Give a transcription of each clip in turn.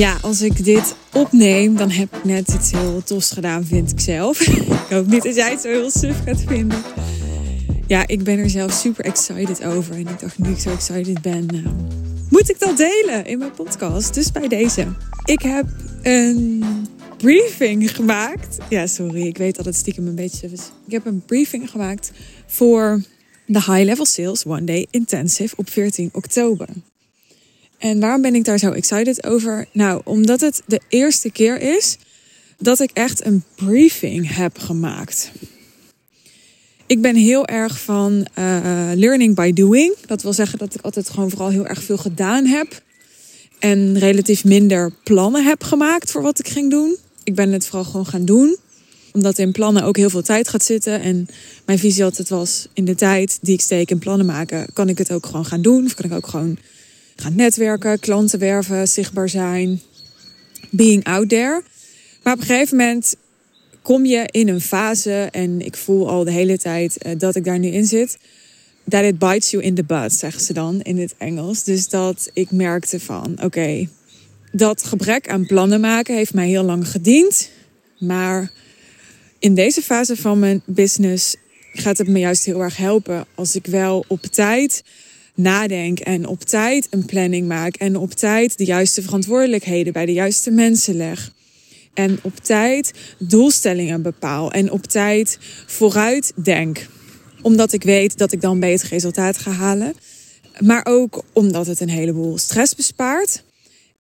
Ja, als ik dit opneem, dan heb ik net iets heel tofs gedaan, vind ik zelf. ik hoop niet dat jij het zo heel suf gaat vinden. Ja, ik ben er zelf super excited over. En ik dacht, nu ik zo excited ben, uh, moet ik dat delen in mijn podcast. Dus bij deze. Ik heb een briefing gemaakt. Ja, sorry, ik weet dat het stiekem een beetje is. Ik heb een briefing gemaakt voor de High Level Sales One Day Intensive op 14 oktober. En waarom ben ik daar zo excited over? Nou, omdat het de eerste keer is dat ik echt een briefing heb gemaakt. Ik ben heel erg van uh, learning by doing. Dat wil zeggen dat ik altijd gewoon vooral heel erg veel gedaan heb. En relatief minder plannen heb gemaakt voor wat ik ging doen. Ik ben het vooral gewoon gaan doen. Omdat in plannen ook heel veel tijd gaat zitten. En mijn visie altijd was, in de tijd die ik steek in plannen maken, kan ik het ook gewoon gaan doen. Of kan ik ook gewoon gaan netwerken, klanten werven, zichtbaar zijn. Being out there. Maar op een gegeven moment kom je in een fase, en ik voel al de hele tijd eh, dat ik daar nu in zit, that it bites you in the butt, zeggen ze dan in het Engels. Dus dat ik merkte van, oké, dat gebrek aan plannen maken heeft mij heel lang gediend. Maar in deze fase van mijn business gaat het me juist heel erg helpen als ik wel op tijd nadenk en op tijd een planning maak en op tijd de juiste verantwoordelijkheden bij de juiste mensen leg. En op tijd doelstellingen bepaal en op tijd vooruit denk. Omdat ik weet dat ik dan beter resultaat ga halen. Maar ook omdat het een heleboel stress bespaart.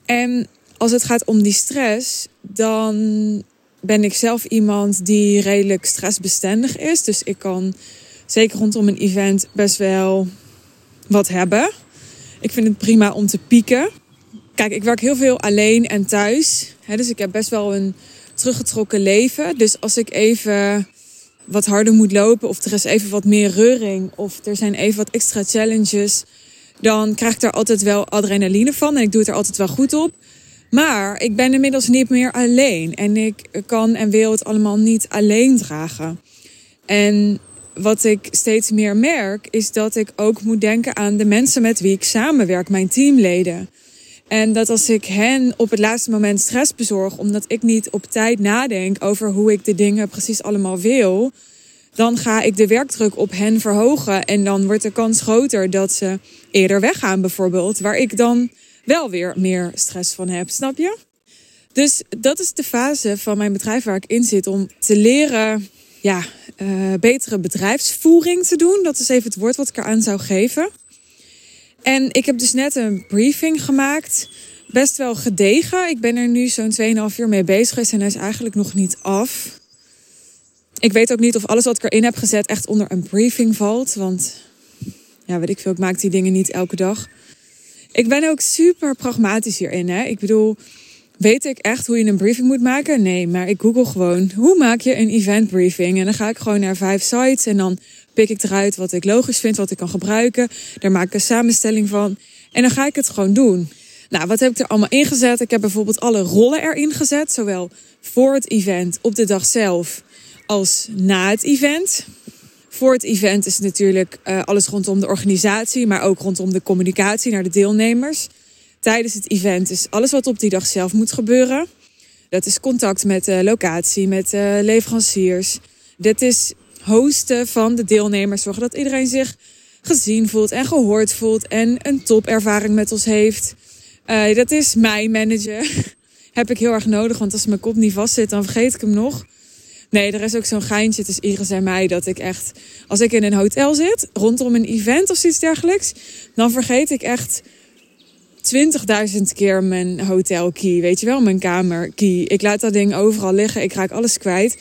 En als het gaat om die stress, dan ben ik zelf iemand die redelijk stressbestendig is. Dus ik kan zeker rondom een event best wel wat hebben. Ik vind het prima om te pieken. Kijk, ik werk heel veel alleen en thuis. Hè, dus ik heb best wel een teruggetrokken leven. Dus als ik even wat harder moet lopen, of er is even wat meer reuring, of er zijn even wat extra challenges, dan krijg ik daar altijd wel adrenaline van en ik doe het er altijd wel goed op. Maar ik ben inmiddels niet meer alleen en ik kan en wil het allemaal niet alleen dragen. En wat ik steeds meer merk, is dat ik ook moet denken aan de mensen met wie ik samenwerk, mijn teamleden. En dat als ik hen op het laatste moment stress bezorg, omdat ik niet op tijd nadenk over hoe ik de dingen precies allemaal wil, dan ga ik de werkdruk op hen verhogen. En dan wordt de kans groter dat ze eerder weggaan, bijvoorbeeld, waar ik dan wel weer meer stress van heb. Snap je? Dus dat is de fase van mijn bedrijf waar ik in zit om te leren ja, uh, betere bedrijfsvoering te doen. Dat is even het woord wat ik eraan zou geven. En ik heb dus net een briefing gemaakt. Best wel gedegen. Ik ben er nu zo'n 2,5 uur mee bezig en hij is eigenlijk nog niet af. Ik weet ook niet of alles wat ik erin heb gezet echt onder een briefing valt. Want ja, weet ik veel, ik maak die dingen niet elke dag. Ik ben ook super pragmatisch hierin. Hè? Ik bedoel, Weet ik echt hoe je een briefing moet maken? Nee, maar ik google gewoon hoe maak je een event briefing. En dan ga ik gewoon naar vijf sites en dan pik ik eruit wat ik logisch vind, wat ik kan gebruiken. Daar maak ik een samenstelling van. En dan ga ik het gewoon doen. Nou, wat heb ik er allemaal ingezet? Ik heb bijvoorbeeld alle rollen erin gezet. Zowel voor het event, op de dag zelf, als na het event. Voor het event is natuurlijk uh, alles rondom de organisatie, maar ook rondom de communicatie naar de deelnemers tijdens het event is alles wat op die dag zelf moet gebeuren. Dat is contact met de locatie, met de leveranciers. Dat is hosten van de deelnemers. Zorgen dat iedereen zich gezien voelt en gehoord voelt. En een topervaring met ons heeft. Uh, dat is mijn manager. Heb ik heel erg nodig, want als mijn kop niet vast zit, dan vergeet ik hem nog. Nee, er is ook zo'n geintje tussen Iris en mij dat ik echt... Als ik in een hotel zit, rondom een event of iets dergelijks... dan vergeet ik echt 20.000 keer mijn hotelkey. Weet je wel, mijn kamerkey. Ik laat dat ding overal liggen. Ik raak alles kwijt.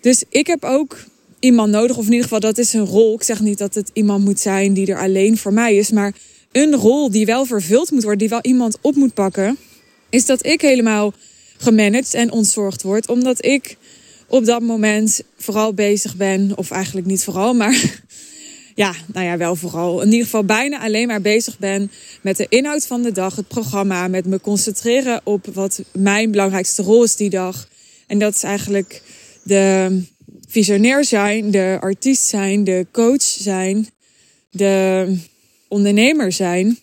Dus ik heb ook iemand nodig. Of in ieder geval, dat is een rol. Ik zeg niet dat het iemand moet zijn die er alleen voor mij is. Maar een rol die wel vervuld moet worden. Die wel iemand op moet pakken. Is dat ik helemaal gemanaged en ontzorgd word. Omdat ik op dat moment vooral bezig ben. Of eigenlijk niet vooral, maar ja, nou ja, wel vooral in ieder geval bijna alleen maar bezig ben met de inhoud van de dag, het programma, met me concentreren op wat mijn belangrijkste rol is die dag. En dat is eigenlijk de visionair zijn, de artiest zijn, de coach zijn, de ondernemer zijn,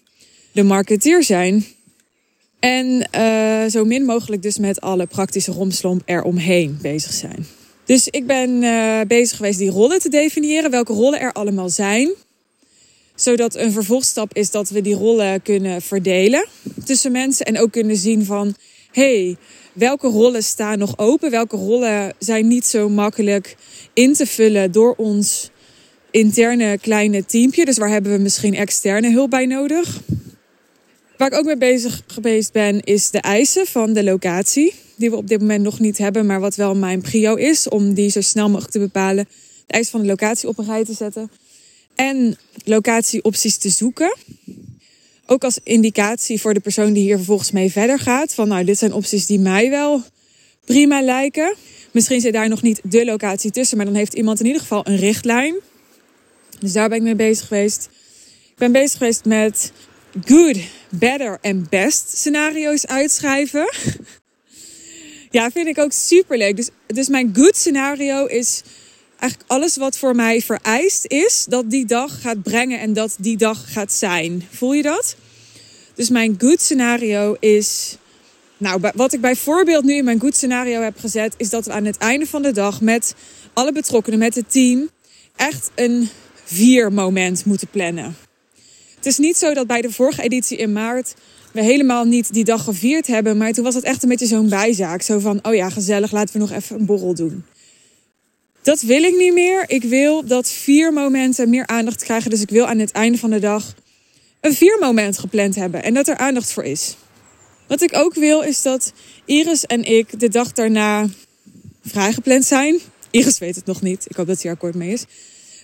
de marketeer zijn En uh, zo min mogelijk dus met alle praktische romslomp eromheen bezig zijn. Dus ik ben uh, bezig geweest die rollen te definiëren, welke rollen er allemaal zijn. Zodat een vervolgstap is dat we die rollen kunnen verdelen tussen mensen. En ook kunnen zien van, hey, welke rollen staan nog open? Welke rollen zijn niet zo makkelijk in te vullen door ons interne kleine teampje? Dus waar hebben we misschien externe hulp bij nodig? Waar ik ook mee bezig geweest ben, is de eisen van de locatie. Die we op dit moment nog niet hebben, maar wat wel mijn prio is. Om die zo snel mogelijk te bepalen. De eisen van de locatie op een rij te zetten. En locatieopties te zoeken. Ook als indicatie voor de persoon die hier vervolgens mee verder gaat. Van nou, dit zijn opties die mij wel prima lijken. Misschien zit daar nog niet de locatie tussen, maar dan heeft iemand in ieder geval een richtlijn. Dus daar ben ik mee bezig geweest. Ik ben bezig geweest met good, better en best scenario's uitschrijven. Ja, vind ik ook super leuk. Dus, dus mijn good scenario is eigenlijk alles wat voor mij vereist is dat die dag gaat brengen en dat die dag gaat zijn. Voel je dat? Dus mijn good scenario is. Nou, wat ik bijvoorbeeld nu in mijn good scenario heb gezet, is dat we aan het einde van de dag met alle betrokkenen, met het team, echt een vier moment moeten plannen. Het is niet zo dat bij de vorige editie in maart we helemaal niet die dag gevierd hebben. Maar toen was het echt een beetje zo'n bijzaak. Zo van, oh ja, gezellig, laten we nog even een borrel doen. Dat wil ik niet meer. Ik wil dat vier momenten meer aandacht krijgen. Dus ik wil aan het einde van de dag een vier moment gepland hebben. En dat er aandacht voor is. Wat ik ook wil is dat Iris en ik de dag daarna vrijgepland zijn. Iris weet het nog niet. Ik hoop dat hij akkoord mee is.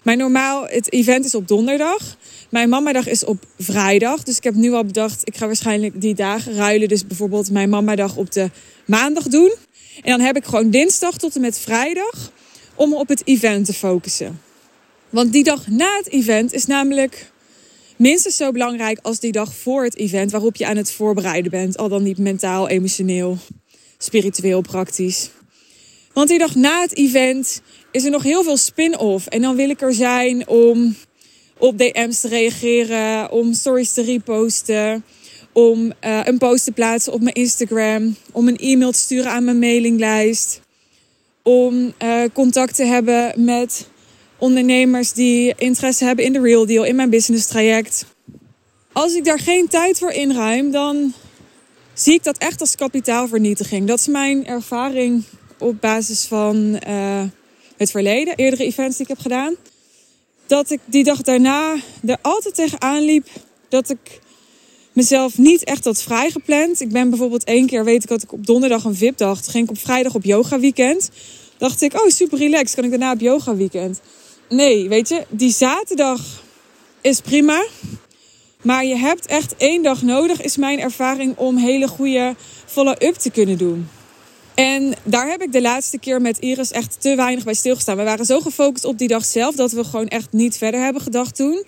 Maar normaal, het event is op donderdag. Mijn mamadag is op vrijdag. Dus ik heb nu al bedacht, ik ga waarschijnlijk die dagen ruilen. Dus bijvoorbeeld mijn mamadag op de maandag doen. En dan heb ik gewoon dinsdag tot en met vrijdag om op het event te focussen. Want die dag na het event is namelijk minstens zo belangrijk als die dag voor het event waarop je aan het voorbereiden bent. Al dan niet mentaal, emotioneel, spiritueel, praktisch. Want die dag na het event is er nog heel veel spin-off. En dan wil ik er zijn om op DM's te reageren, om stories te reposten, om uh, een post te plaatsen op mijn Instagram, om een e-mail te sturen aan mijn mailinglijst, om uh, contact te hebben met ondernemers die interesse hebben in de real deal, in mijn business traject. Als ik daar geen tijd voor inruim, dan zie ik dat echt als kapitaalvernietiging. Dat is mijn ervaring op basis van uh, het verleden, eerdere events die ik heb gedaan. Dat ik die dag daarna er altijd tegenaan liep dat ik mezelf niet echt had vrijgepland. Ik ben bijvoorbeeld één keer, weet ik, dat ik op donderdag een VIP-dag. ging ik op vrijdag op yoga weekend. Dacht ik, oh super relaxed, kan ik daarna op yoga weekend. Nee, weet je, die zaterdag is prima. Maar je hebt echt één dag nodig, is mijn ervaring, om hele goede follow-up te kunnen doen. En daar heb ik de laatste keer met Iris echt te weinig bij stilgestaan. We waren zo gefocust op die dag zelf dat we gewoon echt niet verder hebben gedacht toen.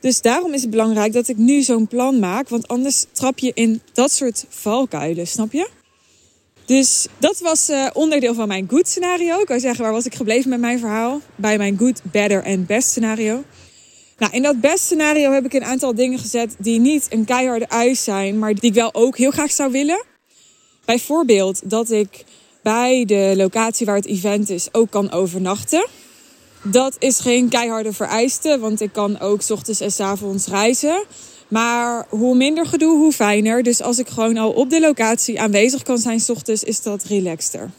Dus daarom is het belangrijk dat ik nu zo'n plan maak. Want anders trap je in dat soort valkuilen, snap je? Dus dat was uh, onderdeel van mijn good scenario. Ik kan zeggen, waar was ik gebleven met mijn verhaal? Bij mijn good, better en best scenario. Nou, in dat best scenario heb ik een aantal dingen gezet die niet een keiharde eis zijn, maar die ik wel ook heel graag zou willen. Bijvoorbeeld dat ik bij de locatie waar het event is ook kan overnachten. Dat is geen keiharde vereiste, want ik kan ook s ochtends en s avonds reizen. Maar hoe minder gedoe, hoe fijner. Dus als ik gewoon al op de locatie aanwezig kan zijn s ochtends, is dat relaxter.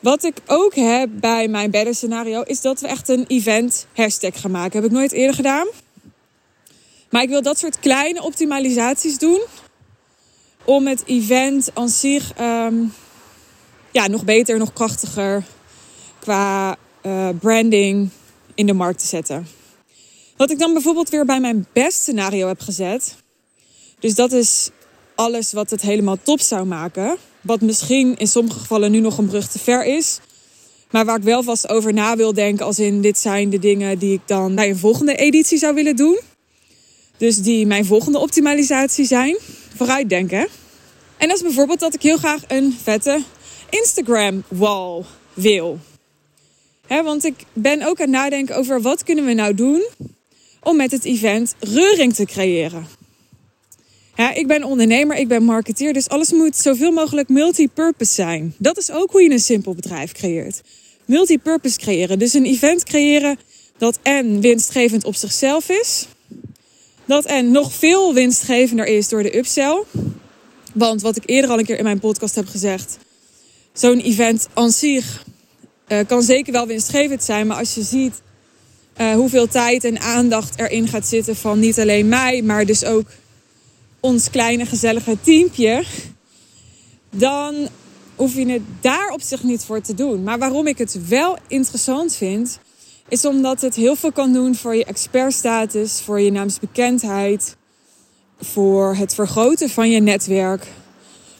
Wat ik ook heb bij mijn better scenario is dat we echt een event hashtag gaan maken. Heb ik nooit eerder gedaan. Maar ik wil dat soort kleine optimalisaties doen om het event aan zich ehm, ja, nog beter, nog krachtiger qua uh, branding in de markt te zetten. Wat ik dan bijvoorbeeld weer bij mijn best scenario heb gezet. Dus dat is alles wat het helemaal top zou maken. Wat misschien in sommige gevallen nu nog een brug te ver is. Maar waar ik wel vast over na wil denken. Als in dit zijn de dingen die ik dan bij een volgende editie zou willen doen. Dus die mijn volgende optimalisatie zijn. Vooruitdenken. En dat is bijvoorbeeld dat ik heel graag een vette Instagram wall wil. want ik ben ook aan het nadenken over wat kunnen we nou doen om met het event reuring te creëren. Ik ben ondernemer, ik ben marketeer, dus alles moet zoveel mogelijk multipurpose zijn. Dat is ook hoe je een simpel bedrijf creëert. Multipurpose creëren, dus een event creëren dat en winstgevend op zichzelf is, dat en nog veel winstgevender is door de upsell. Want wat ik eerder al een keer in mijn podcast heb gezegd, zo'n event aan zich uh, kan zeker wel winstgevend zijn, maar als je ziet uh, hoeveel tijd en aandacht erin gaat zitten van niet alleen mij, maar dus ook ons kleine gezellige teampje, dan hoef je het daar op zich niet voor te doen. Maar waarom ik het wel interessant vind, is omdat het heel veel kan doen voor je expertstatus, voor je naamsbekendheid, voor het vergroten van je netwerk,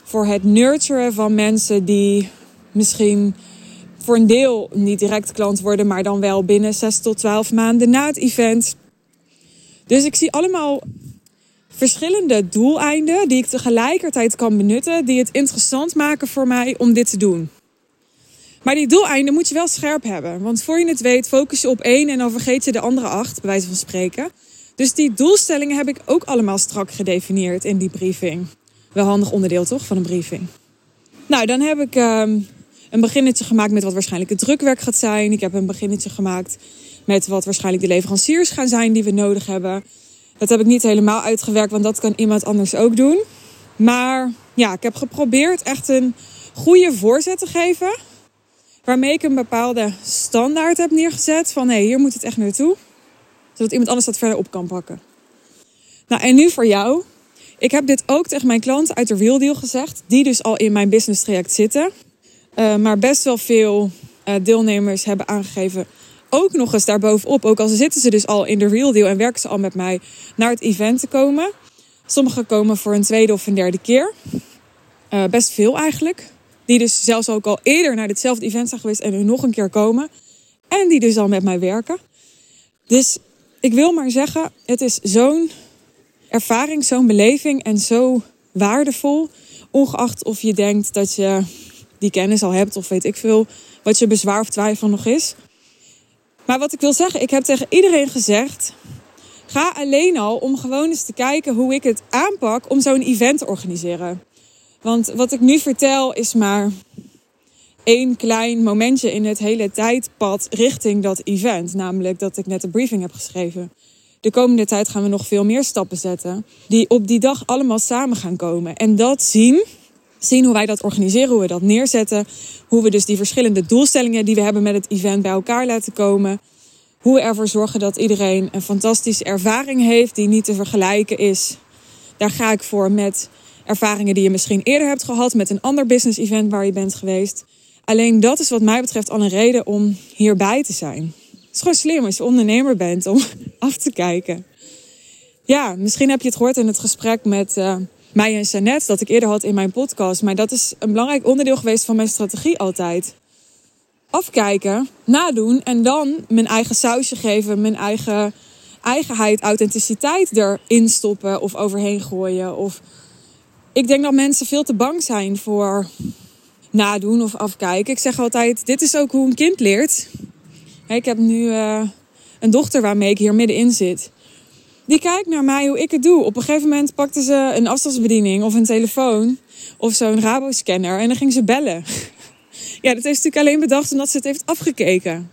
voor het nurturen van mensen die misschien voor een deel niet direct klant worden, maar dan wel binnen 6 tot 12 maanden na het event. Dus ik zie allemaal verschillende doeleinden die ik tegelijkertijd kan benutten, die het interessant maken voor mij om dit te doen. Maar die doeleinden moet je wel scherp hebben. Want voor je het weet, focus je op één en dan vergeet je de andere acht, bij wijze van spreken. Dus die doelstellingen heb ik ook allemaal strak gedefinieerd in die briefing. Wel handig onderdeel toch van een briefing. Nou, dan heb ik ehm, een beginnetje gemaakt met wat waarschijnlijk het drukwerk gaat zijn. Ik heb een beginnetje gemaakt met wat waarschijnlijk de leveranciers gaan zijn die we nodig hebben. Dat heb ik niet helemaal uitgewerkt, want dat kan iemand anders ook doen. Maar ja, ik heb geprobeerd echt een goede voorzet te geven. Waarmee ik een bepaalde standaard heb neergezet van hé, hey, hier moet het echt naartoe. Zodat iemand anders dat verder op kan pakken. Nou, en nu voor jou. Ik heb dit ook tegen mijn klanten uit de Real Deal gezegd. Die dus al in mijn business traject zitten. Uh, maar best wel veel uh, deelnemers hebben aangegeven ook nog eens daarbovenop, ook al zitten ze dus al in de real deal en werken ze al met mij naar het event te komen. Sommigen komen voor een tweede of een derde keer. Uh, best veel eigenlijk. Die dus zelfs ook al eerder naar ditzelfde event zijn geweest en nu nog een keer komen. En die dus al met mij werken. Dus ik wil maar zeggen, het is zo'n ervaring, zo'n beleving en zo waardevol. Ongeacht of je denkt dat je die kennis al hebt of weet ik veel wat je bezwaar of twijfel nog is. Maar wat ik wil zeggen, ik heb tegen iedereen gezegd: ga alleen al om gewoon eens te kijken hoe ik het aanpak om zo'n event te organiseren. Want wat ik nu vertel is maar één klein momentje in het hele tijdpad richting dat event. Namelijk dat ik net een briefing heb geschreven. De komende tijd gaan we nog veel meer stappen zetten. Die op die dag allemaal samen gaan komen. En dat zien zien hoe wij dat organiseren, hoe we dat neerzetten. Hoe we dus die verschillende doelstellingen die we hebben met het event bij elkaar laten komen. Hoe we ervoor zorgen dat iedereen een fantastische ervaring heeft die niet te vergelijken is. Daar ga ik voor met ervaringen die je misschien eerder hebt gehad met een ander business event waar je bent geweest. Alleen dat is wat mij betreft al een reden om hierbij te zijn. Het is gewoon slim als je ondernemer bent om af te kijken. Ja, misschien heb je het gehoord in het gesprek met uh, mij en Jeannette, dat ik eerder had in mijn podcast. Maar dat is een belangrijk onderdeel geweest van mijn strategie altijd. Afkijken, nadoen en dan mijn eigen sausje geven, mijn eigen eigenheid, authenticiteit erin stoppen of overheen gooien. Of ik denk dat mensen veel te bang zijn voor nadoen of afkijken. Ik zeg altijd: dit is ook hoe een kind leert. Ik heb nu uh, een dochter waarmee ik hier middenin zit. Die kijkt naar mij hoe ik het doe. Op een gegeven moment pakte ze een afstandsbediening of een telefoon of zo'n Rabo-scanner en dan ging ze bellen. Ja, dat heeft ze natuurlijk alleen bedacht omdat ze het heeft afgekeken.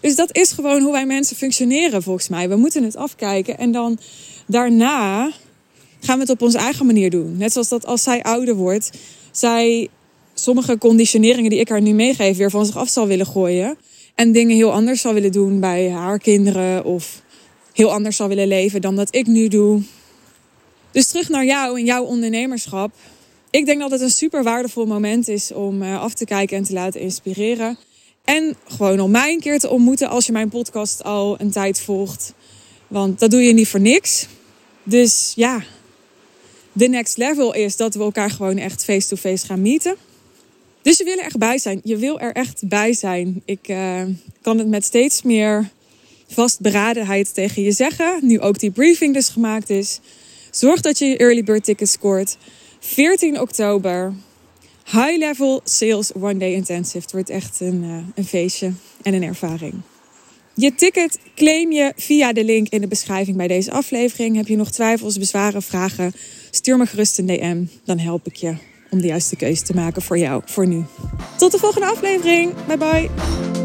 Dus dat is gewoon hoe wij mensen functioneren volgens mij. We moeten het afkijken en dan daarna gaan we het op onze eigen manier doen. Net zoals dat als zij ouder wordt, zij sommige conditioneringen die ik haar nu meegeef weer van zich af zal willen gooien. En dingen heel anders zal willen doen bij haar kinderen of heel anders zal willen leven dan dat ik nu doe. Dus terug naar jou en jouw ondernemerschap. Ik denk dat het een super waardevol moment is om eh, af te kijken en te laten inspireren. En gewoon om mij een keer te ontmoeten als je mijn podcast al een tijd volgt. Want dat doe je niet voor niks. Dus ja, de next level is dat we elkaar gewoon echt face-to-face gaan meeten. Dus je wil er echt bij zijn. Je wil er echt bij zijn. Ik uh, kan het met steeds meer vastberadenheid tegen je zeggen. Nu ook die briefing dus gemaakt is. Zorg dat je je early bird ticket scoort. 14 oktober. High level sales one day intensive. Het wordt echt een, uh, een feestje en een ervaring. Je ticket claim je via de link in de beschrijving bij deze aflevering. Heb je nog twijfels, bezwaren, vragen? Stuur me gerust een DM, dan help ik je om de juiste keuze te maken voor jou, voor nu. Tot de volgende aflevering. Bye bye.